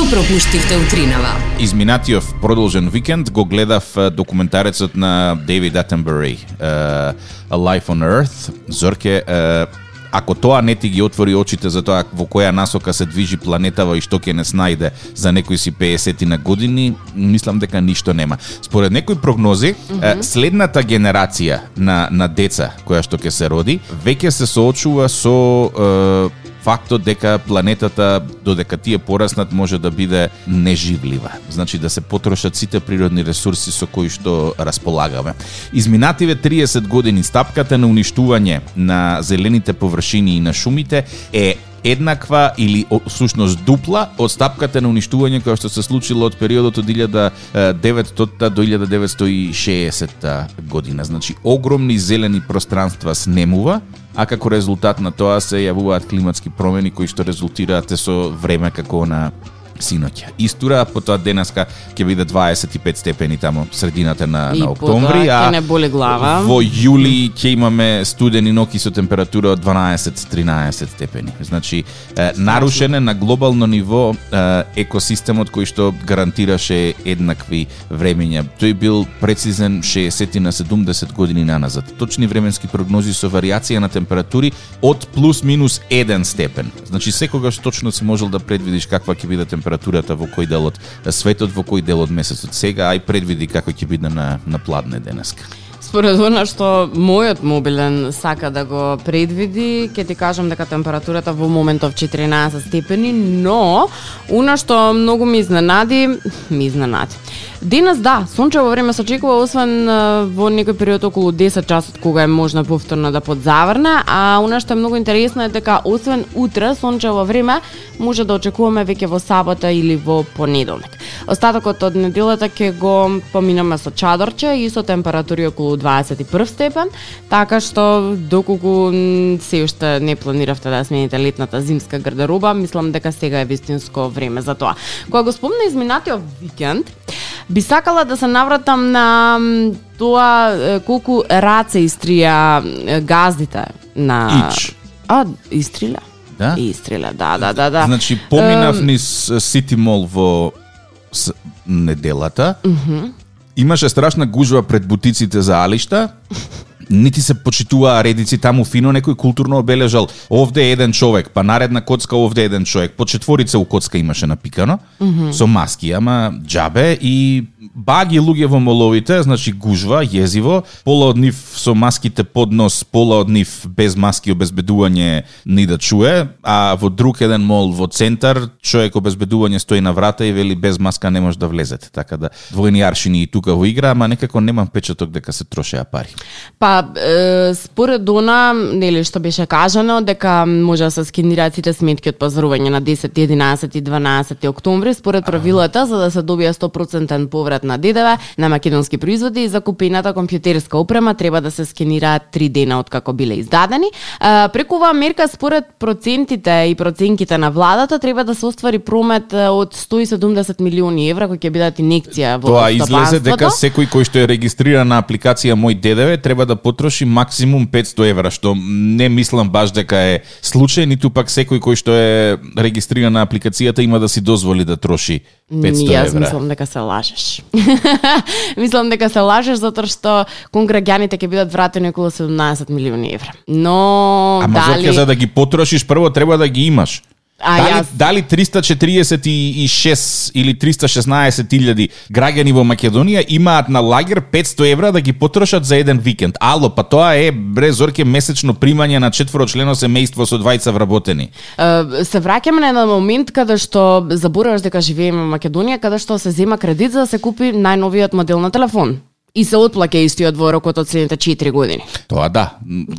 Што пропуштивте утринава? Изминатиот продолжен викенд го гледав документарецот на Дейвид Аттенбери, uh, A Life on Earth. Зорке, uh, ако тоа не ти ги отвори очите за тоа во која насока се движи планетава и што ќе не снајде за некои си 50 на години, мислам дека ништо нема. Според некои прогнози, mm -hmm. следната генерација на на деца која што ќе се роди, веќе се соочува со фактот дека планетата додека тие пораснат може да биде неживлива. Значи да се потрошат сите природни ресурси со кои што располагаме. Изминативе 30 години стапката на уништување на зелените површини и на шумите е еднаква или сушност дупла од стапката на уништување која што се случило од периодот од 1900 до 1960 година. Значи огромни зелени пространства снемува, а како резултат на тоа се јавуваат климатски промени кои што резултираат со време како на синоќа. Истура, потоа денеска ќе биде 25 степени тамо средината на, и на октомври, а не боли глава. во јули ќе имаме студени ноки со температура од 12-13 степени. Значи, е, нарушен на глобално ниво е, екосистемот кој што гарантираше еднакви времења. Тој бил прецизен 60 на 70 години наназад. Точни временски прогнози со вариација на температури од плюс минус 1 степен. Значи секогаш точно си можел да предвидиш каква ќе биде температура температурата во кој дел од светот, во кој дел од месецот сега, ај предвиди како ќе биде на, на пладне денеска. Според она што мојот мобилен сака да го предвиди, ќе ти кажам дека температурата во моментов 14 степени, но она што многу ми изненади, ми изненади. Денес да, сончево време се очекува освен во некој период околу 10 часот кога е можно повторно да подзаврне, а она што е многу интересно е дека освен утре сончево време може да очекуваме веќе во сабота или во понеделник. Остатокот од неделата ќе го поминаме со чадорче и со температури околу 21 степен, така што доколку се уште не планиравте да смените летната зимска гардероба, мислам дека сега е вистинско време за тоа. Кога го спомна изминатиот викенд, Би сакала да се навратам на тоа колку раце истрија газдите на Ич. А, истрила? Да? Истрила, да, да, да, да. Значи поминав um... низ Сити Мол во с... неделата. Mm -hmm. Имаше страшна гужва пред бутиците за Алишта. Нити се почитуваа редици таму фино некој културно обележал овде е еден човек, па наредна коцка овде е еден човек, по четворица у коцка имаше напикано mm -hmm. со маски, ама џабе и баги луѓе во моловите, значи гужва, језиво, пола од нив со маските под нос, пола од нив без маски обезбедување ни да чуе, а во друг еден мол во центар, човек обезбедување стои на врата и вели без маска не може да влезете, така да двојни аршини и тука во игра, ама некако немам печаток дека се трошеа пари. Па е, според она, нели што беше кажано дека може да се скинираат сите сметки од пазарување на 10, 11 и 12 октомври според правилата за да се добија 100% поврат на ДДВ на македонски производи и закупената компјутерска опрема треба да се скенираат 3 дена од како биле издадени. Преку оваа мерка според процентите и проценките на владата треба да се оствари промет од 170 милиони евра кои ќе бидат инекција во Тоа излезе дека секој кој што е регистриран на апликација Мој ДДВ треба да потроши максимум 500 евра, што не мислам баш дека е случај, ниту пак секој кој што е регистриран на апликацијата има да си дозволи да троши 500 евра. Јас мислам дека се лажеш. мислам дека се лажеш затоа што кон граѓаните ќе бидат вратени околу 17 милиони евра. Но Ама дали... за да ги потрошиш прво треба да ги имаш. А дали, јас... дали 346 или 316 илјади граѓани во Македонија имаат на лагер 500 евра да ги потрошат за еден викенд? Ало, па тоа е бре зорке месечно примање на четворочлено семејство со двајца вработени. Се враќаме на еден момент каде што забораваш дека живееме во Македонија, каде што се зема кредит за да се купи најновиот модел на телефон и се отплаќа истиот во рокот од следните 4 години. Тоа да.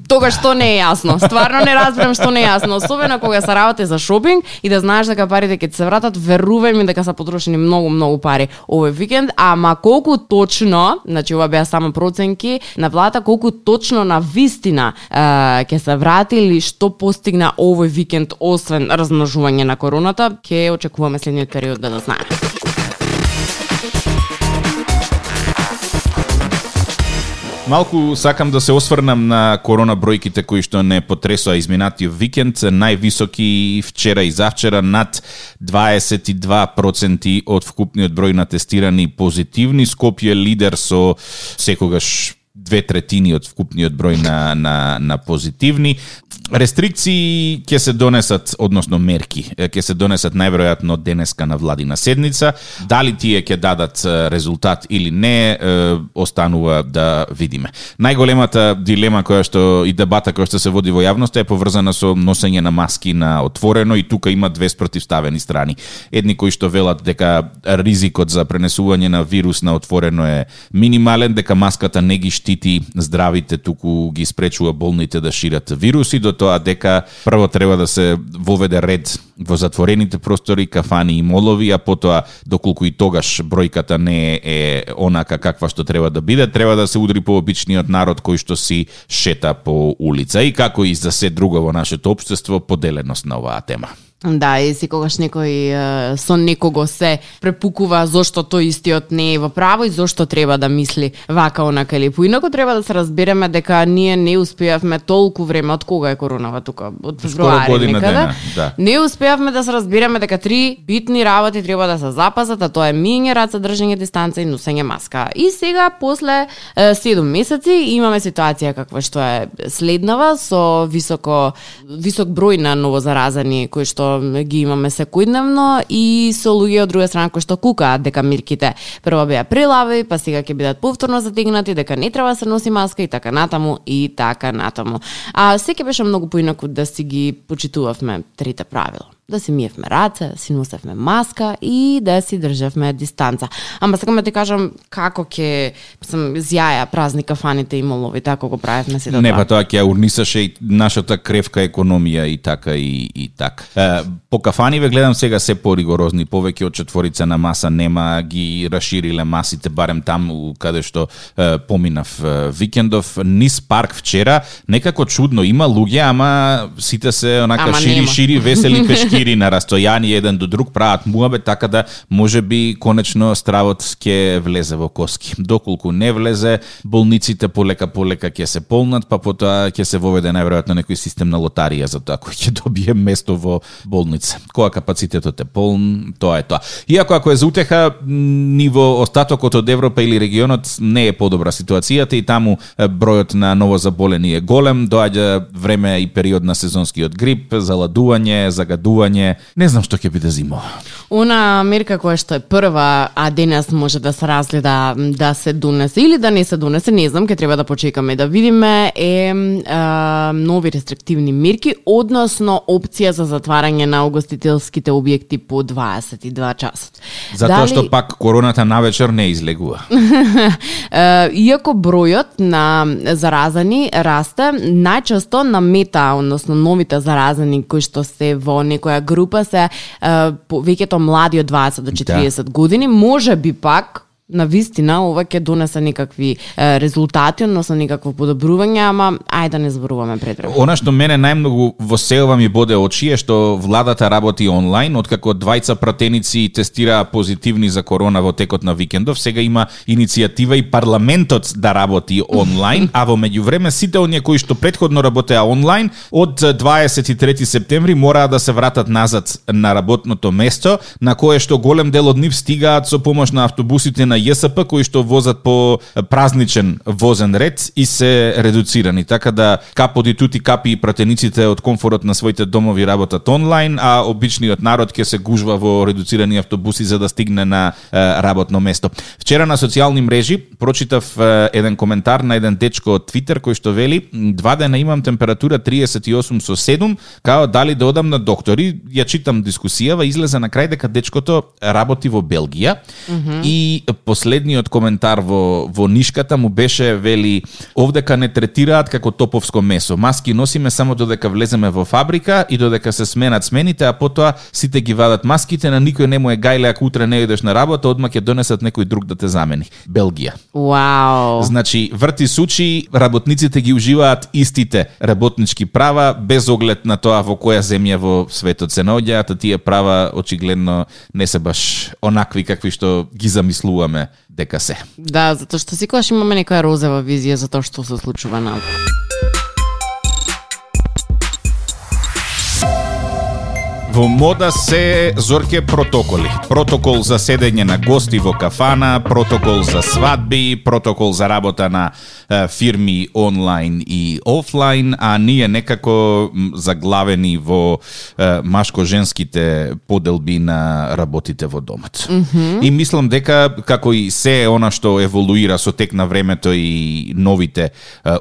Тога што не е јасно. Стварно не разбирам што не е јасно, особено кога се работи за шопинг и да знаеш дека парите ќе се вратат, верувај ми дека се потрошени многу многу пари овој викенд, ама колку точно, значи ова беа само проценки на владата, колку точно на вистина ќе се врати или што постигна овој викенд освен размножување на короната, ќе очекуваме следниот период да да знаеме. Малку сакам да се осврнам на корона бројките кои што не потресоа изминатиот викенд, највисоки вчера и завчера над 22% од вкупниот број на тестирани позитивни. Скопје лидер со секогаш две третини од вкупниот број на, на, на позитивни. Рестрикции ќе се донесат, односно мерки, ќе се донесат најверојатно денеска на владина седница. Дали тие ќе дадат резултат или не, останува да видиме. Најголемата дилема која што и дебата која што се води во јавноста е поврзана со носење на маски на отворено и тука има две спротивставени страни. Едни кои што велат дека ризикот за пренесување на вирус на отворено е минимален, дека маската не ги штити здравите, туку ги спречува болните да шират вируси, до тоа дека прво треба да се воведе ред во затворените простори, кафани и молови, а потоа доколку и тогаш бројката не е онака каква што треба да биде, треба да се удри по обичниот народ кој што си шета по улица и како и за се друго во нашето општество поделеност на оваа тема. Да, и секогаш некој со некого се препукува зошто тој истиот не е во право и зошто треба да мисли вака онака или поинако треба да се разбереме дека ние не успеавме толку време од кога е коронава тука од февруари некаде. Да. Не успеавме да се разбереме дека три битни работи треба да се запазат, а тоа е миење раце, држење дистанца и носење маска. И сега после 7 месеци имаме ситуација каква што е следнава со високо висок број на новозаразени кои што ги имаме секојдневно и со луѓе од друга страна кои што кукаат дека мирките прво беа прелави, па сега ќе бидат повторно затегнати, дека не треба да се носи маска и така натаму и така натаму. А секе беше многу поинаку да си ги почитувавме трите правила да си миевме раце, си носевме маска и да си држевме дистанца. Ама сакам да ти кажам како ќе сам зјаја празни кафаните и молови, така го правевме да Не, па тоа ќе урнисаше и нашата кревка економија и така и, и така. По кафаниве гледам сега се поригорозни, повеќе од четворица на маса нема, ги расшириле масите барем таму каде што е, поминав е, викендов. Низ парк вчера, некако чудно, има луѓе, ама сите се онака ама шири, нема. шири, весели пешки ири на растојание еден до друг прават муабе така да може би конечно стравот ќе влезе во коски. Доколку не влезе, болниците полека полека ќе се полнат, па потоа ќе се воведе најверојатно некој систем на лотарија за тоа кој ќе добие место во болница. Кога капацитетот е полн, тоа е тоа. Иако ако е за утеха, ниво остатокот од Европа или регионот не е подобра ситуацијата и таму бројот на ново заболени е голем, доаѓа време и период на сезонскиот грип, заладување, загадување не знам што ќе биде зимо. Она мерка која што е прва, а денес може да се разгледа да се донесе или да не се донесе, не знам, ќе треба да почекаме да видиме, е, е нови рестриктивни мерки, односно опција за затварање на угостителските објекти по 22 часот. Затоа Дали... што пак короната навечер не излегува. Иако бројот на заразани расте, најчесто на мета, односно новите заразани кои што се во некоја група се веќе млади од 20 до 40 да. години, може би пак на вистина ова ќе донесе некакви е, резултати, односно некакво подобрување, ама ајде да не зборуваме предвремено. Она што мене најмногу во селва ми боде очи е што владата работи онлайн, откако двајца пратеници тестираа позитивни за корона во текот на викендов, сега има иницијатива и парламентот да работи онлайн, а во меѓувреме сите оние кои што предходно работеа онлайн од 23 септември мораа да се вратат назад на работното место, на кое што голем дел од нив стигаат со помош на автобусите на ЈСП кои што возат по празничен возен ред и се редуцирани. Така да каподи тути капи и пратениците од комфорот на своите домови работат онлайн, а обичниот народ ќе се гужва во редуцирани автобуси за да стигне на работно место. Вчера на социјални мрежи прочитав еден коментар на еден дечко од Твитер кој што вели два дена имам температура 38 со 7, као дали да одам на доктори, ја читам дискусијава, излезе на крај дека дечкото работи во Белгија mm -hmm. и последниот коментар во во нишката му беше вели овдека не третираат како топовско месо. Маски носиме само додека влеземе во фабрика и додека се сменат смените, а потоа сите ги вадат маските, на никој не му е гајле ако утре не идеш на работа, одма ќе донесат некој друг да те замени. Белгија. Вау. Значи, врти сучи, работниците ги уживаат истите работнички права без оглед на тоа во која земја во светот се наоѓаат, а тие права очигледно не се баш онакви какви што ги замислуваме мислиме дека се. Да, затоа што секогаш имаме некоја розева визија за тоа што се случува на Во мода се зорке протоколи. Протокол за седење на гости во кафана, протокол за свадби, протокол за работа на фирми онлайн и офлайн, а ние некако заглавени во машко-женските поделби на работите во домот. Mm -hmm. И мислам дека како и се она што еволуира со тек на времето и новите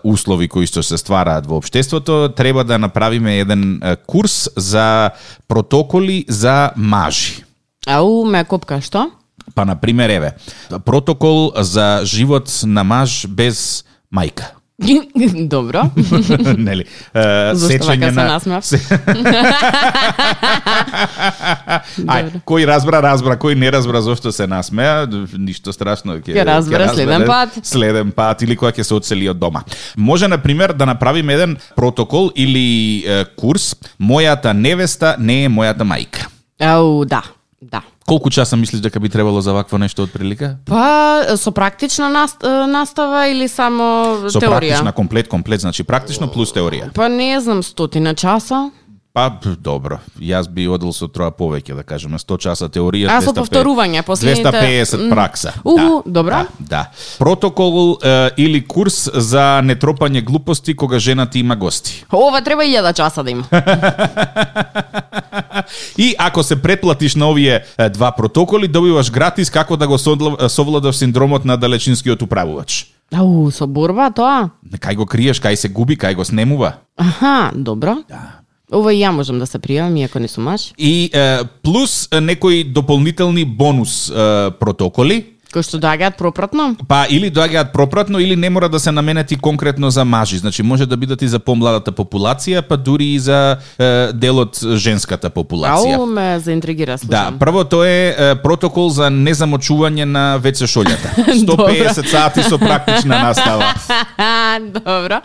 услови кои што се ствараат во општеството, треба да направиме еден курс за протоколи за мажи. Ау, ме копка, што? Па, на пример, еве, протокол за живот на маж без мајка. Добро. Нели? Зошто вака се насмеав? Ај, кој разбра, разбра, кој не разбра зошто се насмеа, ништо страшно ќе Ќе разбере следен пат. Следен пат или кога ќе се оцели од дома. Може на пример да направиме еден протокол или е, курс Мојата невеста не е мојата мајка. Ау, да. Да. Колку часа мислиш дека би требало за вакво нешто од прилика? Па, со практична настава или само Со теорија? практична комплет, комплет, значи практично плюс теорија. Па не знам, стотина часа. Па, добро. Јас би одел со троа повеќе, да кажеме, 100 часа теорија, А, со 250 повторување, последните- 250 пракса. Уху, да, добро. Да, да. Протокол е, или курс за нетропање глупости кога жената има гости. Ова треба и 1000 часа да има. И ако се претплатиш на овие два протоколи, добиваш гратис како да го совладаш синдромот на далечинскиот управувач. Ау, со борба тоа? Кај го криеш, кај се губи, кај го снемува. Аха, добро. Да. Ова и ја можам да се пријавам, иако не сум маж. И е, плюс некои дополнителни бонус е, протоколи, Кои што доаѓаат пропратно? Па или доаѓаат пропратно или не мора да се наменети конкретно за мажи. Значи може да бидат и за помладата популација, па дури и за е, дел од женската популација. Ау, ме заинтригира, Да, слушам. првото е, е протокол за незамочување на WC шолјата. 150 сати со практична настава. Добро.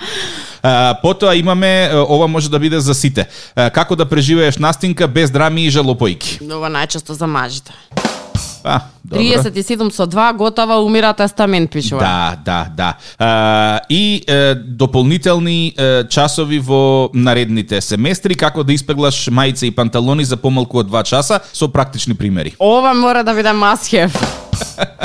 А, потоа имаме, ова може да биде за сите. Е, Како да преживееш настинка без драми и жалопојки. Ова најчесто за мажите. А, добро. 37 со 2, готова, умира тестамент, пишува. Да, да, да. А, и е, дополнителни е, часови во наредните семестри, како да испеглаш мајце и панталони за помалку од 2 часа, со практични примери. Ова мора да биде масхев.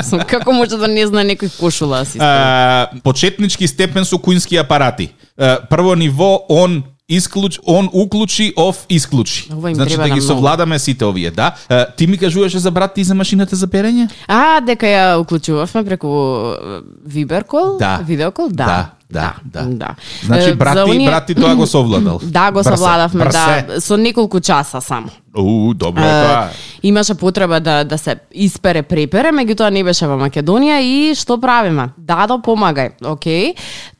Сум, како може да не знае некој кошула си? А, почетнички степен со куински апарати. А, прво ниво, он исклуч, он уклучи, оф исклучи. Значи да ги многу. совладаме сите овие, да. А, ти ми кажуваше за брат ти за машината за перење? А, дека ја уклучувавме преку Виберкол? Да. Видеокол? Да. Да, да, да. да. Значи Е, брат за ти, оние- брат ти тоа го совладал. Да, го Брсе, совладавме, брсе. да, со неколку часа само. У, добро е тоа. имаше потреба да да се испере препере, меѓутоа не беше во Македонија и што правиме? Дадо помагај. Океј.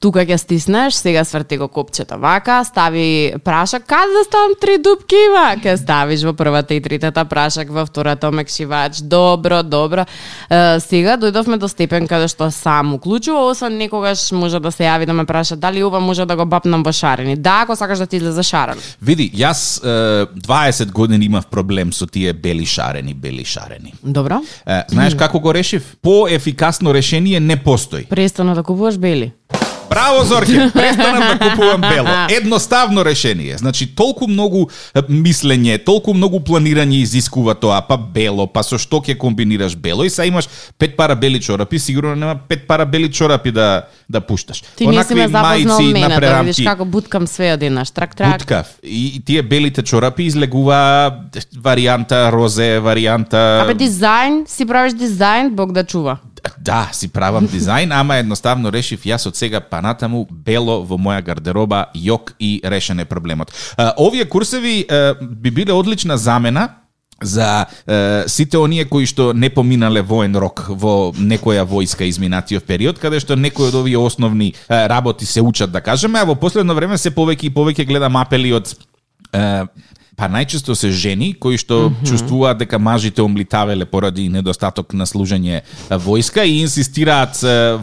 Тука ќе стиснеш, сега сврти го копчето вака, стави прашак, каде да ставам три дупки има? Ке ставиш во првата и третата прашак, во втората омекшивач. Добро, добро. Е, сега дојдовме до степен каде што сам уклучува, освен некогаш може да се јави да ме праша дали ова може да го бапнам во шарени. Да, ако сакаш да ти излезе шарен. Види, јас е, 20 години имав проблем со тие бели шарени, бели шарени. Добро. Е, знаеш како го решив? По-ефикасно решение не постои. Престано да купуваш бели. Браво, Зорке! Престанам да купувам бело. Едноставно решение. Значи, толку многу мислење, толку многу планирање изискува тоа, па бело, па со што ќе комбинираш бело и са имаш пет пара бели чорапи, сигурно нема пет пара бели чорапи да да пушташ. Ти не си ме запознал мајци на да прерамки. видиш како буткам све одеднаш. Трак, трак. Буткав. И, и тие белите чорапи излегува варијанта розе, варијанта... Абе дизајн, си правиш дизајн, Бог да чува. Да, си правам дизајн, ама едноставно решив јас од сега па натаму бело во моја гардероба, јок и решен е проблемот. Овие курсеви би биле одлична замена за е, сите оние кои што не поминале воен рок во некоја војска изминатиот период, каде што некои од овие основни е, работи се учат, да кажеме, а во последно време се повеќе и повеќе гледам апели од е, Па најчесто се жени кои што mm -hmm. чувствуваат дека мажите омлитавеле поради недостаток на служење војска и инсистираат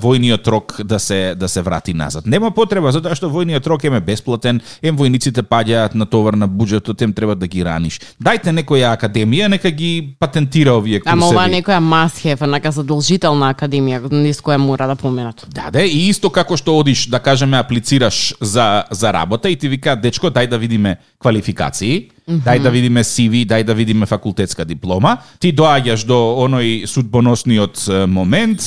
војниот рок да се да се врати назад. Нема потреба затоа што војниот рок е бесплатен, ем војниците паѓаат на товар на буџетот, ем треба да ги раниш. Дајте некоја академија нека ги патентира овие курсеви. Ама ова некоја масхев, нека задолжителна академија низ која мора да поменат. Да, да, и исто како што одиш, да кажеме, аплицираш за за работа и ти вика дечко, дај да видиме квалификации -hmm. Дај да видиме CV, дај да видиме факултетска диплома. Ти доаѓаш до оној судбоносниот момент.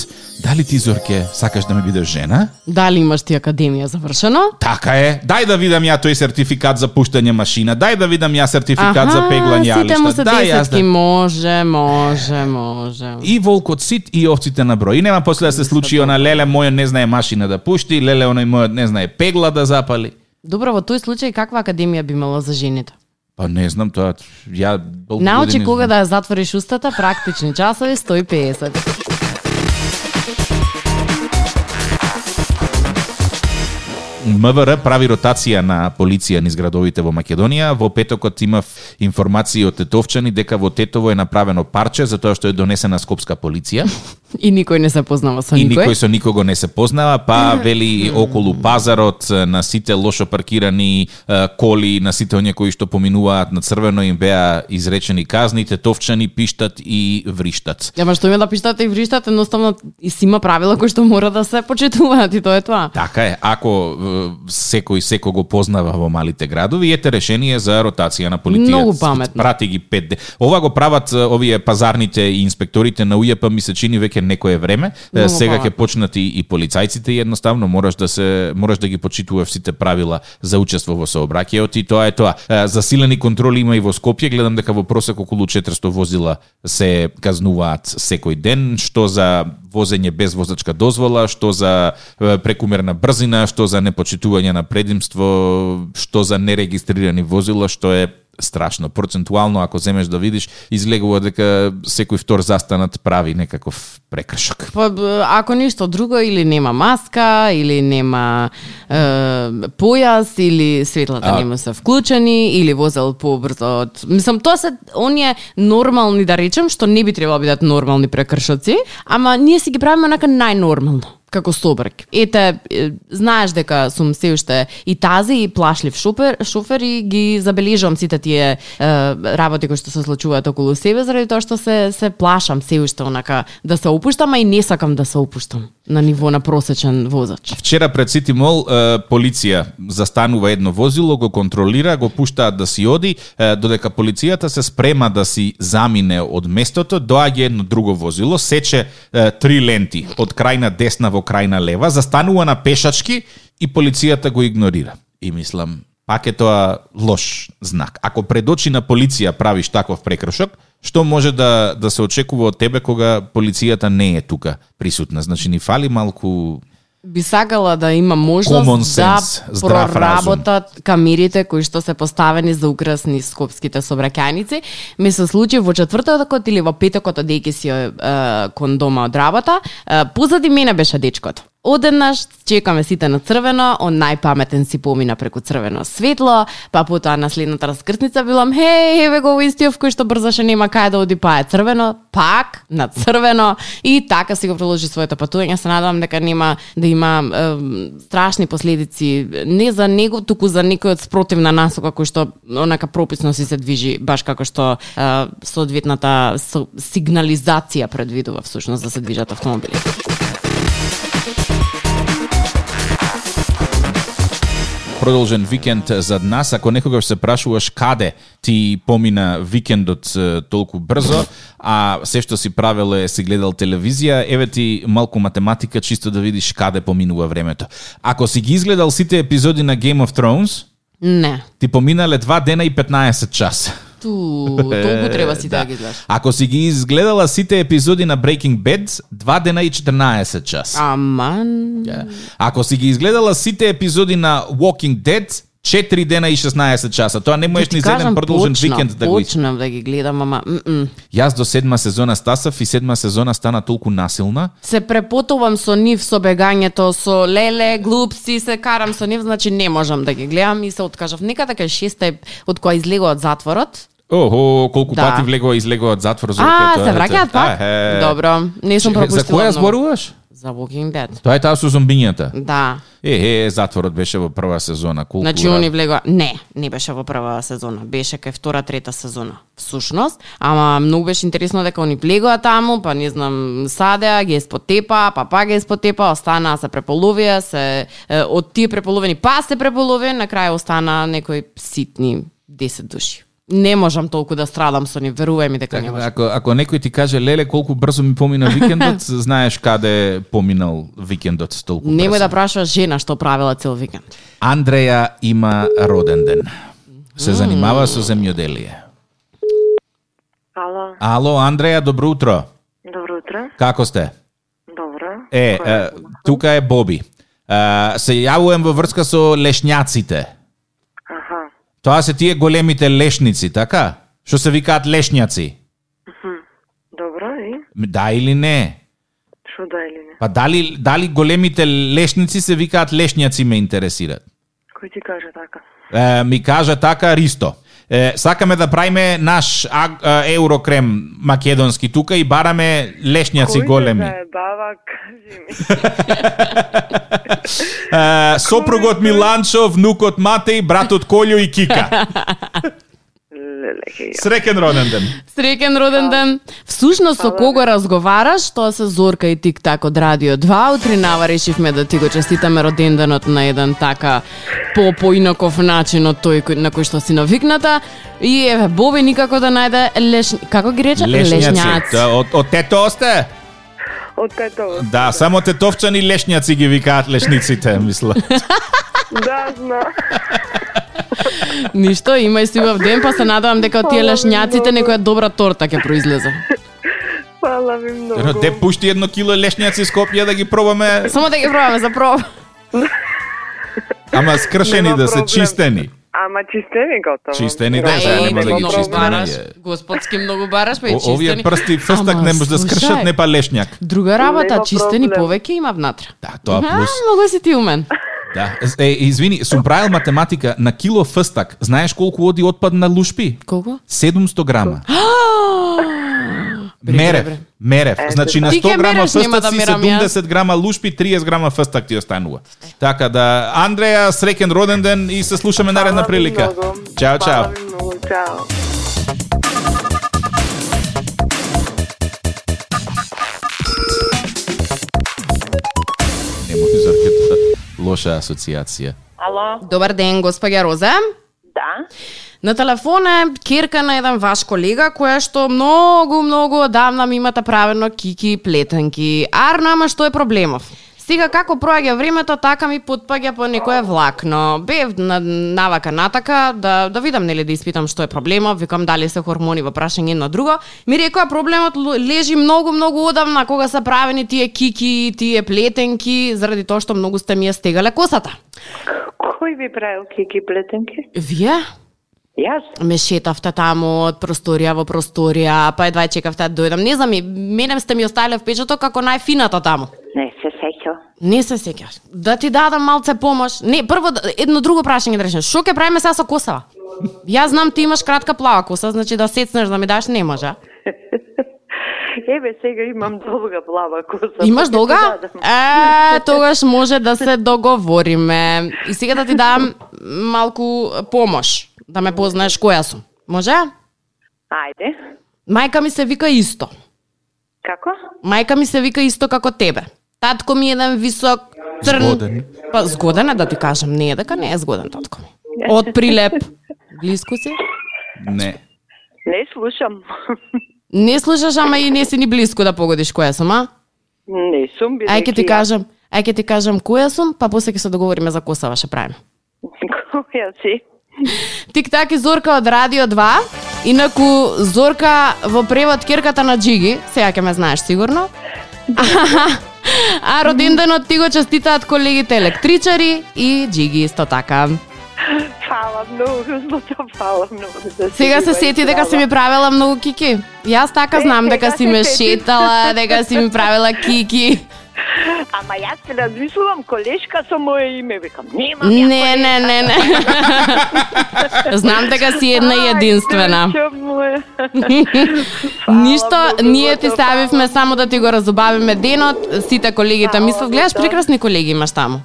Дали ти, Зорке, сакаш да ме бидеш жена? Дали имаш ти академија завршено? Така е. Дај да видам ја тој сертификат за пуштање машина. Дај да видам ја сертификат Аха, за пеглање алишта. Сите му се Дај, јас десетки, може, може, може. И волкот сит и овците на број. И нема после да се случи она леле мојот не знае машина да пушти, леле оној мојот не знае пегла да запали. Добро, во тој случај каква академија би имала за жените? Па не знам тоа. Ја Научи кога да ја затвориш устата, практични часови 150. МВР прави ротација на полиција низ градовите во Македонија. Во петокот имав информации од тетовчани дека во Тетово е направено парче за тоа што е донесена скопска полиција. И никој не се познава со никој. И никој со никого не се познава, па вели околу пазарот на сите лошо паркирани коли, на сите оние кои што поминуваат на црвено им беа изречени казни, тетовчани пиштат и вриштат. Ама што има да пиштат и вриштат, едноставно и си има правила кои што мора да се почитуваат и тоа е тоа. Така е, ако секој секој го познава во малите градови, ете решение за ротација на полицијата. Многу паметно. Прати ги пет де. Ова го прават овие пазарните и инспекторите на УЈП ми се чини веќе некое време. Многу Сега ќе почнат и, и полицајците едноставно мораш да се мораш да ги почитуваш сите правила за учество во сообраќајот и тоа е тоа. Засилени контроли има и во Скопје, гледам дека во просек околу 400 возила се казнуваат секој ден, што за возење без возачка дозвола, што за прекумерна брзина, што за непочитување на предимство, што за нерегистрирани возила, што е страшно. Процентуално, ако земеш да видиш, излегува дека секој втор застанат прави некаков прекршок. Па, ако ништо друго, или нема маска, или нема е, појас, или светлата А. нема се вклучени, или возел побрзо од... Мислам, тоа се оние нормални, да речем, што не би требало да бидат нормални прекршоци, ама ние си ги правиме онака најнормално како собрак. Ете, знаеш дека сум се уште и тази и плашлив шофер, шофер и ги забележувам сите тие е, работи кои што се случуваат околу себе заради тоа што се се плашам се уште онака да се опуштам, а и не сакам да се опуштам на ниво на просечен возач. Вчера пред Сити Мол полиција застанува едно возило, го контролира, го пуштаат да си оди, додека полицијата се спрема да си замине од местото, доаѓа едно друго возило, сече три ленти од крајна десна во крајна лева, застанува на пешачки и полицијата го игнорира. И мислам, пак е тоа лош знак. Ако пред очи на полиција правиш таков прекршок, што може да да се очекува од тебе кога полицијата не е тука присутна? Значи ни фали малку Би сакала да има можност да sense, здрав проработат камерите кои што се поставени за украсни скопските собраќајници. Ми се случи во четвртокот или во петокот одејќи си е, кон дома од работа, е, позади мене беше дечкото. Одеднаш чекаме сите на црвено, он најпаметен си помина преку црвено светло, па потоа на следната раскрсница билам, хеј, еве го овој Истиов кој што брзаше нема кај да оди, па е црвено, пак на црвено и така си го продолжи своето патување. Се надевам дека нема да има е, страшни последици не за него, туку за некој од спротивна насока кој што онака прописно си се движи баш како што е, соодветната сигнализација предвидува всушност да се движат автомобили. Продолжен викенд зад нас. Ако некогаш се прашуваш каде ти помина викендот толку брзо, а се што си правел е си гледал телевизија, еве ти малку математика чисто да видиш каде поминува времето. Ако си ги изгледал сите епизоди на Game of Thrones, Не. ти поминале 2 дена и 15 часа. Ту, толку треба си да ги гледаш. Ако си ги изгледала сите епизоди на Breaking Bad, 2 дена и 14 часа. Аман. Ако си ги изгледала сите епизоди на Walking Dead, 4 дена и 16 часа. Тоа не можеш Ти ни за еден продолжен почнав, викенд да го Почнав да ги гледам, ама м-м. Јас до седма сезона стасав и седма сезона стана толку насилна. се препотувам со нив со бегањето, со леле, глупци, се карам со нив, значи не можам да ги гледам и се откажав. Нека така шеста од која излегува од затворот. Охо, колку Да. пати влегува и излегува од затвор за А, се враќаат пак? Добро, не сум За пропуштила која многу. зборуваш? За Walking Dead. Тоа е таа со зомбињата. Да. Е, е, затворот беше во прва сезона. Колку Значи они влегува. Не, не беше во прва сезона, беше кај втора, трета сезона. Всушност, ама многу беше интересно дека они влегува таму, па не знам, садеа, ги спотепа, па па ги спотепа, останаа се преполовија, се од тие преполовени па се преполови, на крај остана некои ситни 10 души. Не можам толку да страдам со нив, верувај ми дека не Така, можам. ако, ако некој ти каже, леле, колку брзо ми помина викендот, знаеш каде е поминал викендот толку Немој да прашуваш жена што правила цел викенд. Андреја има роден ден. Се занимава со земјоделие. Ало, Ало, Андреја, добро утро. добро утро. Како сте? Добро. Е, е тука е Боби. Е, се јавувам во врска со лешњаците. Тоа се тие големите лешници, така? Што се викаат лешњаци. Добро и Да или не? што да или не? Па дали, дали големите лешници се викаат лешњаци ме интересираат? Кој ти каже така? Е, ми кажа така Ристо. Е, сакаме да правиме наш а, а, еврокрем македонски тука и бараме лешњаци Кој големи. Кој баба, кажи ми. Е, сопругот Миланчо, внукот Матеј, братот Колјо и Кика. Леле. Среќен роден ден. Среќен роден ден. Всушност со кого разговараш, тоа се Зорка и Тик Так од Радио 2. Утринава решивме да ти го честитаме роденденот на еден така по поинаков начин од тој кој- на кој што си навикната. И еве Боби никако да најде леш како ги рече Лешњаци. Да, Од, од тето осте? Од тето. Да, само тетовчани лешњаци ги викаат лешниците, мисла. Да, зна. Ништо, имај си убав ден, па се надевам дека од тие лешњаците некоја добра торта ќе произлезе. Фала ви многу. Де пушти едно кило лешњаци Скопје да ги пробаме, Само да ги пробаме за проба. ама скршени Нема да се чистени. Ама чистени готово. Чистени, да, сега нема да ги е. господски многу бараш, па и чистени. овие прсти фстак Ама, не може да скршат не па лешњак. Друга работа, чистени повеќе има внатре. Да, тоа плюс. многу си ти умен. Да. Е, извини, сум правил математика на кило фстак. Знаеш колку оди отпад на лушпи? Колку? 700 грама. Бре, Мерев, мерев. Значи на Ти 100 ќе грама нема да јас. 70 грама лушпи, 30 грама фстак ти останува. Така да, Андреја, среќен роден ден и се слушаме наредна прилика. Чао, чао. Чао. Лоша асоциација. Ало, Добар ден, госпоѓа Роза. да. На телефон е керка на еден ваш колега која што многу, многу одамна ми имате правено кики и плетенки. Арно, ама што е проблемов? Сега како проаѓа времето, така ми потпаѓа по некое влакно. Бев на навака натака да да видам нели да испитам што е проблемот, викам дали се хормони во прашање едно друго. Ми рекоа проблемот лежи многу многу одамна кога се правени тие кики, тие плетенки, заради тоа што многу сте ми ја стегале косата. Кој ви правил кики плетенки? Вие? Јас? ме шетавте таму од просторија во просторија, па едва чекавте да дојдам. Не знам, и мене сте ми оставиле впечаток како најфината таму. Не се. Не се сеќаш. Да ти дадам малце помош. Не, прво да- едно друго прашање да решам. Што ќе правиме сега со косава? Јас знам ти имаш кратка плава коса, значи да сецнеш да ми даш не може. Еве сега имам долга плава коса. Имаш ќе долга? Е, тогаш може да се договориме. И сега да ти дам малку помош, да ме познаеш која сум. Може? Ајде. Мајка ми се вика исто. Како? Мајка ми се вика исто како тебе. Татко ми е еден висок, црн... Згоден. Па згоден е да ти кажам, не е дека не е згоден татко ми. Од прилеп. Блиску си? Не. Не слушам. Не слушаш, ама и не си ни блиску да погодиш која сум, а? не сум бидејќи Ај ќе ти кажам, ај ќе ти кажам која сум, па после ќе се договориме за косава ќе правиме. Која си? Тик-так и Зорка од Радио 2. Инаку Зорка во превод керката на Джиги, сега ќе ме знаеш сигурно. А роденденот ти го честитаат колегите електричари и Джиги исто така. Фала многу, злато, фала многу. Да Сега се сети дека си ми правила многу кики. Јас така знам дека си ме шетала, дека си ми правила кики. Ама јас се размислувам колешка со мое име, викам, немам ја Не, не, не, не. Знам дека си една и единствена. Моје. Ништо, ние ти ставивме само да ти го разубавиме денот, сите колегите мислат, гледаш злато. прекрасни колеги имаш таму.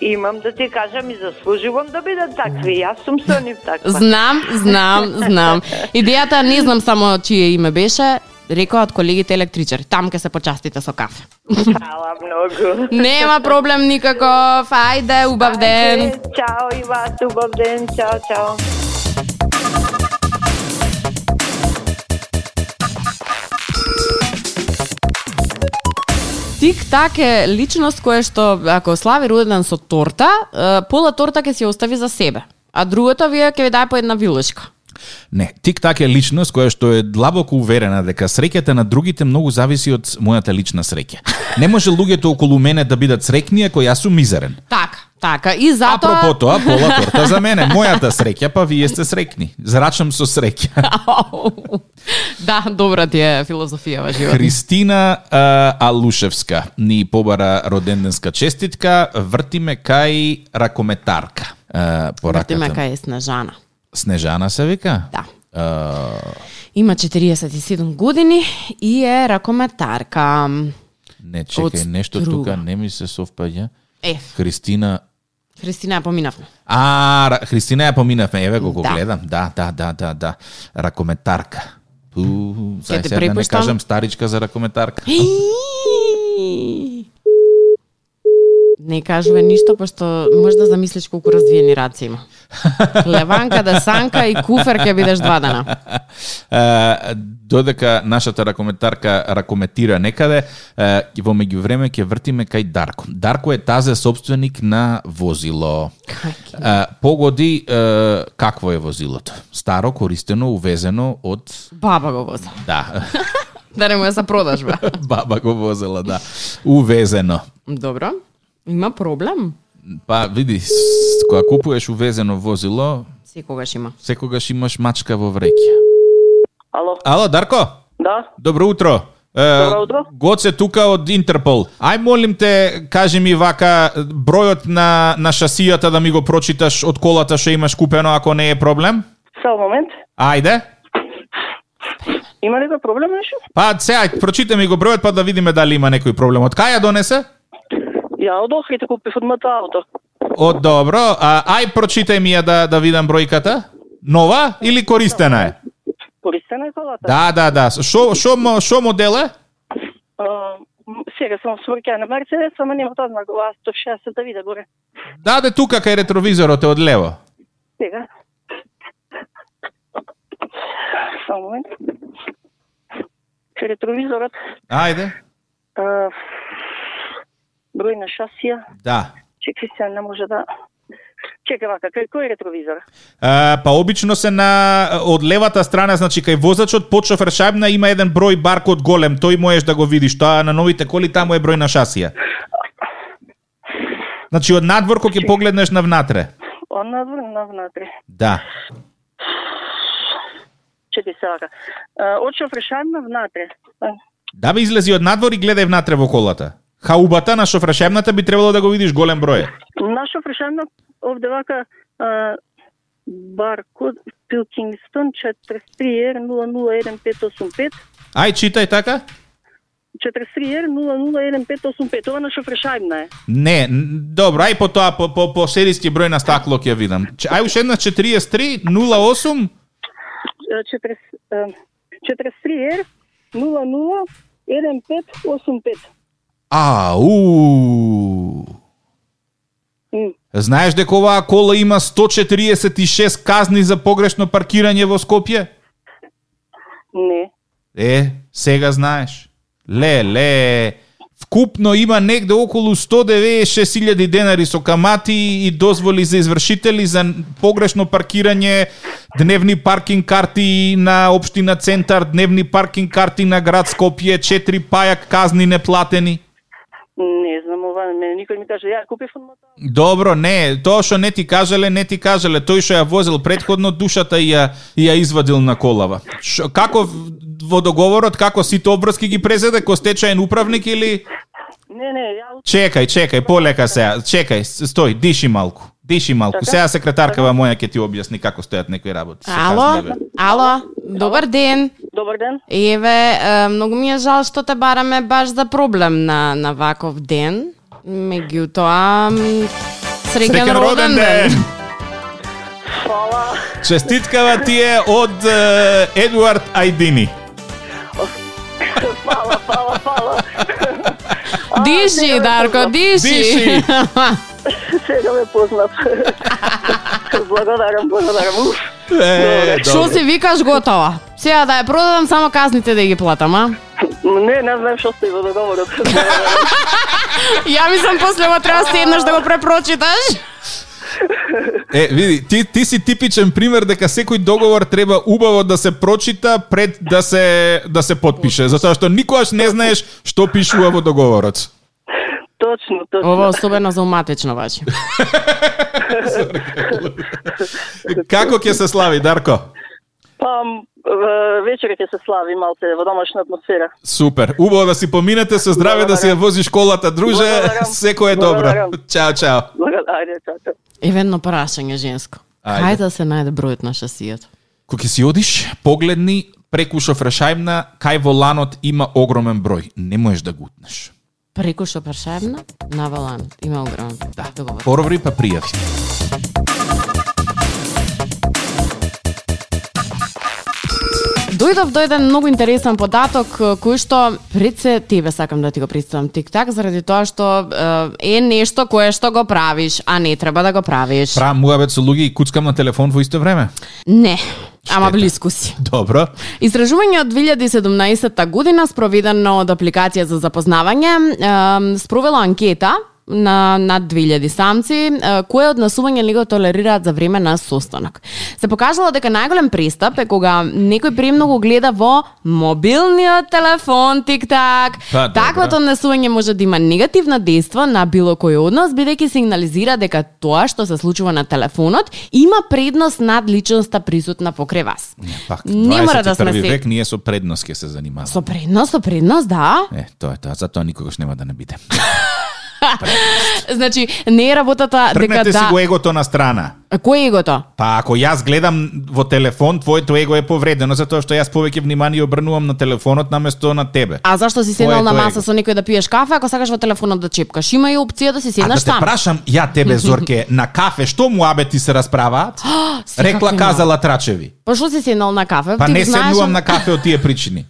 Имам да ти кажам и заслужувам да бидат такви. Јас сум со нив таква. Знам, знам, знам. Идејата не знам само чие име беше, рекоа од колегите електричари. Там ке се почастите со кафе. Фала многу. Нема проблем никаков. Ајде, убав ден. Чао и вас, убав ден. Чао, чао. Тик-так е личност која што ако слави роденден со торта, пола торта ќе си ја остави за себе. А другото вие ќе ви даде по една вилешка. Не, тик-так е личност која што е длабоко уверена дека среќата на другите многу зависи од мојата лична среќа. Не може луѓето околу мене да бидат среќни ако јас сум мизерен. Така, така. И затоа... Апропо тоа, пола торта за мене. Мојата среќа, па вие сте среќни. Зрачам со среќа. да, добра ти е филозофија во живот. Христина а, Алушевска ни побара роденденска честитка. Вртиме кај ракометарка. А, по Вртиме раката. кај Снежана. Снежана се вика? Да. А, Има 47 години и е ракометарка. не, чекај, нешто тука не ми се совпаѓа. Е, Христина Христина ја поминавме. А, Христина ја поминавме, еве го го Да. гледам. Да, да, да, да, да. Ракометарка. Пу, те сега да не кажам старичка за ракометарка. Не кажува ништо, пошто може да замислиш колку развиени раци има. Леванка, десанка и куфер ќе бидеш два дена. Додека нашата ракометарка ракометира некаде, е, во меѓувреме ќе вртиме кај Дарко. Дарко е тазе собственик на возило. Е, погоди какво е возилото? Старо, користено, увезено од Баба го воза. да, Да не му е за продажба. баба го возела, да. Увезено. Добро. Има проблем? Па види, кога купуваш увезено возило, Секогаш има. секогаш имаш мачка во вреќа. Ало, Ало, Дарко? да? Добро утро. Е, Добро утро. Гоце тука од Интерпол. Ај молим те, кажи ми вака бројот на на шасијата да ми го прочиташ од колата што имаш купено ако не е проблем. Само момент. Ајде. Има ли проблем нешто? Па сега прочита ми го бројот па да видиме дали има некој проблем. Од кај ја донесе? Ја од Охрид купив од моето ауто. Од добро. А, ај прочитај ми ја да да видам бројката. Нова или користена е? Користена е колата. Да, да, да. Шо шо мо- шо модел е? М, сега сум сврќа на Мерцедес, ама нема тоа знак. Ова 160 да виде горе. Да, де тука кај ретровизорот е од лево. Сега. Само момент. Ретровизорот. Ајде. Број на шасија. Да. Чекай се, не може да... Чекай вака, кај кој ретровизор? А, па обично се на од левата страна, значи кај возачот под шофер шајбна има еден број баркод голем, тој можеш да го видиш, тоа на новите коли таму е број на шасија. Значи од надвор кога ќе погледнеш на внатре. Он надвор, на внатре. Да. Чекай се вака. Од шофер шајбна внатре. Да бе излези од надвор и гледај внатре во колата. Хаубата на шофрашемната би требало да го видиш голем број. На шофер шајбна овде вака а, баркод Пилкингстон 43R 001585 Ај читај така? 43R 001585 Ова на шофер шајбна е. Не, добро, ај по тоа по по, по серијски број на стакло ќе видам. Ај уште една 43 08 А, 40, а, 43R 001585 А, у. М, Знаеш дека оваа кола има 146 казни за погрешно паркирање во Скопје? Не. Е, сега знаеш. Ле, ле. Вкупно има негде околу 196.000 денари со камати и дозволи за извршители за погрешно паркирање, дневни паркинг карти на општина Центар, дневни паркинг карти на град Скопје, 4 пајак казни неплатени. Мене никој ми каже, ја купив од мотор. Добро, не, тоа што не ти кажале, не ти кажале. Тој што ја возил предходно, душата и ја, и ја извадил на колава. Шо, како во договорот, како сите обврски ги презеде, ко стечаен управник или... Не, не, ја Чекај, чекај, полека сега. Чекај, стој, диши малку. Диши малку. Така? Сега секретаркава моја ќе ти објасни како стојат некои работи. Се Ало, ало, добар ден. Добар ден. Еве, многу ми е жал што те бараме баш за проблем на, на ваков ден. Меѓутоа, среќен роден ден! Фала. Честиткава ти е од Едуард Ајдини. Фала, фала, фала. Диши, Дарко, диши. Диши. Сега ме познат. благодарам, благодарам. Е, Што викаш готова? Сега да ја продадам само казните да ги платам, а? Не, не знам што стои во договорот. Ја мислам после ова треба седнеш да го препрочиташ. Е, види, ти, ти си типичен пример дека секој договор треба убаво да се прочита пред да се да се подпише, затоа што никогаш не знаеш што пишува во договорот. точно, точно. Ова особено за уматечно бачи. Како ќе се слави, Дарко? Па, м, е, вечер ќе се слави малце во домашна атмосфера. Супер. Убаво да си поминете со здраве да си ја возиш колата, друже. Благодарам. Секој е добро. Чао, чао. Благодарам, чао, чао. Евено прашање женско. Ајде. Хајде да се најде бројот на шасијето. Кога си одиш, погледни преку шофрашајмна, кај воланот има огромен број. Не можеш да го утнеш. Преку шопаршевна на Валан. Има огромен. Да, договор. Пороври па пријави. Дојдов до еден многу интересен податок кој што пред се тебе сакам да ти го представам тик-так заради тоа што е, нешто кое што го правиш, а не треба да го правиш. Правам муабет со луѓе и куцкам на телефон во исто време. Не, ама Штета. блиску си. Добро. Истражување од 2017 година спроведено од апликација за запознавање спровела анкета на над 2000 самци, е, кои однесување ли го толерираат за време на состанок. Се покажало дека најголем пристап е кога некој премногу гледа во мобилниот телефон, тик-так. Па. Таквото однесување може да има негативно дејство на било кој однос, бидејќи сигнализира дека тоа што се случува на телефонот има предност над личноста присутна покрај вас. Пак, Не мора да сме 21 се- век ние со предност ќе се занимаваме. Со предност, со предност, да. Е, тоа е тоа, затоа никогаш нема да не биде. Значи, не е работата дека Тргнете си да... го егото на страна. Кој е егото? Па ако јас гледам во телефон, твоето его е повредено затоа што јас повеќе внимание обрнувам на телефонот наместо на тебе. А зашто си седнал на маса его. со некој да пиеш кафе, ако сакаш во телефонот да чепкаш? Има и опција да си А да седнаш те прашам, ја тебе Зорке, на кафе што му абети се расправаат? Рекла казала Трачеви. Па што си седнал на кафе? Па Ти не знаеш, седнувам на кафе од тие причини.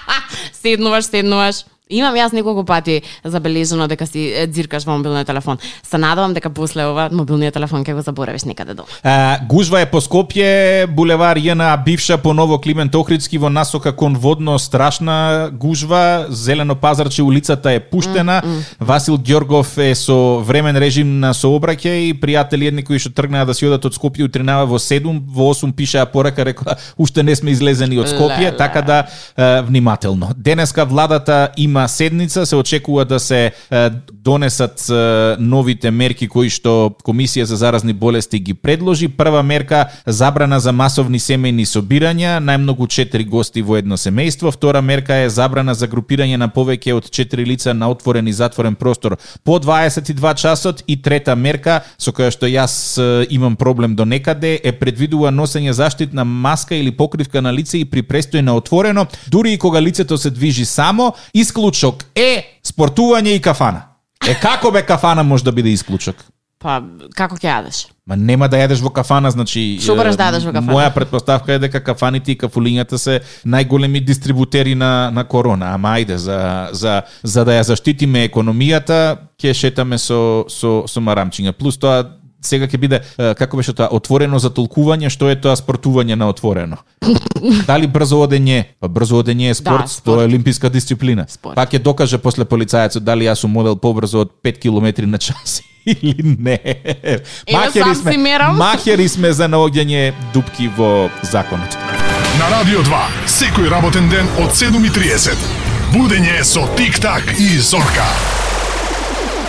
седнуваш, седнуваш. Имам јас неколку пати забележено дека си дзиркаш во мобилниот телефон. Се надевам дека после ова мобилниот телефон ќе го заборавиш некаде дома. А, гужва е по Скопје, булевар ЈНА бивша по Ново Климент Охридски во насока кон водно страшна гужва, зелено пазарче улицата е пуштена. Васил Ѓоргов е со времен режим на сообраќај, пријатели едни кои што тргнаа да си одат од Скопје утринава во 7, во 8 пишаа порака, рекла уште не сме излезени од Скопје, Леле. така да е, внимателно. Денеска владата има седница, се очекува да се донесат новите мерки кои што Комисија за заразни болести ги предложи. Прва мерка забрана за масовни семејни собирања, најмногу 4 гости во едно семејство. Втора мерка е забрана за групирање на повеќе од 4 лица на отворен и затворен простор по 22 часот и трета мерка со која што јас имам проблем до некаде е предвидува носење заштитна маска или покривка на лице и при престој на отворено, дури и кога лицето се движи само, исклучок е спортување и кафана. Е како бе кафана може да биде исклучок? Па, како ќе јадеш? Ма нема да јадеш во кафана, значи Што бараш да јадеш во кафана? Моја предпоставка е дека кафаните и кафулињата се најголеми дистрибутери на на корона, ама ајде за за за да ја заштитиме економијата, ќе шетаме со со со марамчиња. Плюс тоа сега ќе биде како беше тоа отворено за толкување, што е тоа спортување на отворено. Дали брзо одење? Па брзо одење е спорт, Да, спорт. тоа е олимписка дисциплина. Спорт. Па ќе докаже после полицајецот дали јас сум модел побрзо од 5 км на час или не. сам си мерам. махери сме за наоѓање дупки во законот. На Радио 2, секој работен ден од 7.30. Будење со Тик-так и Зорка.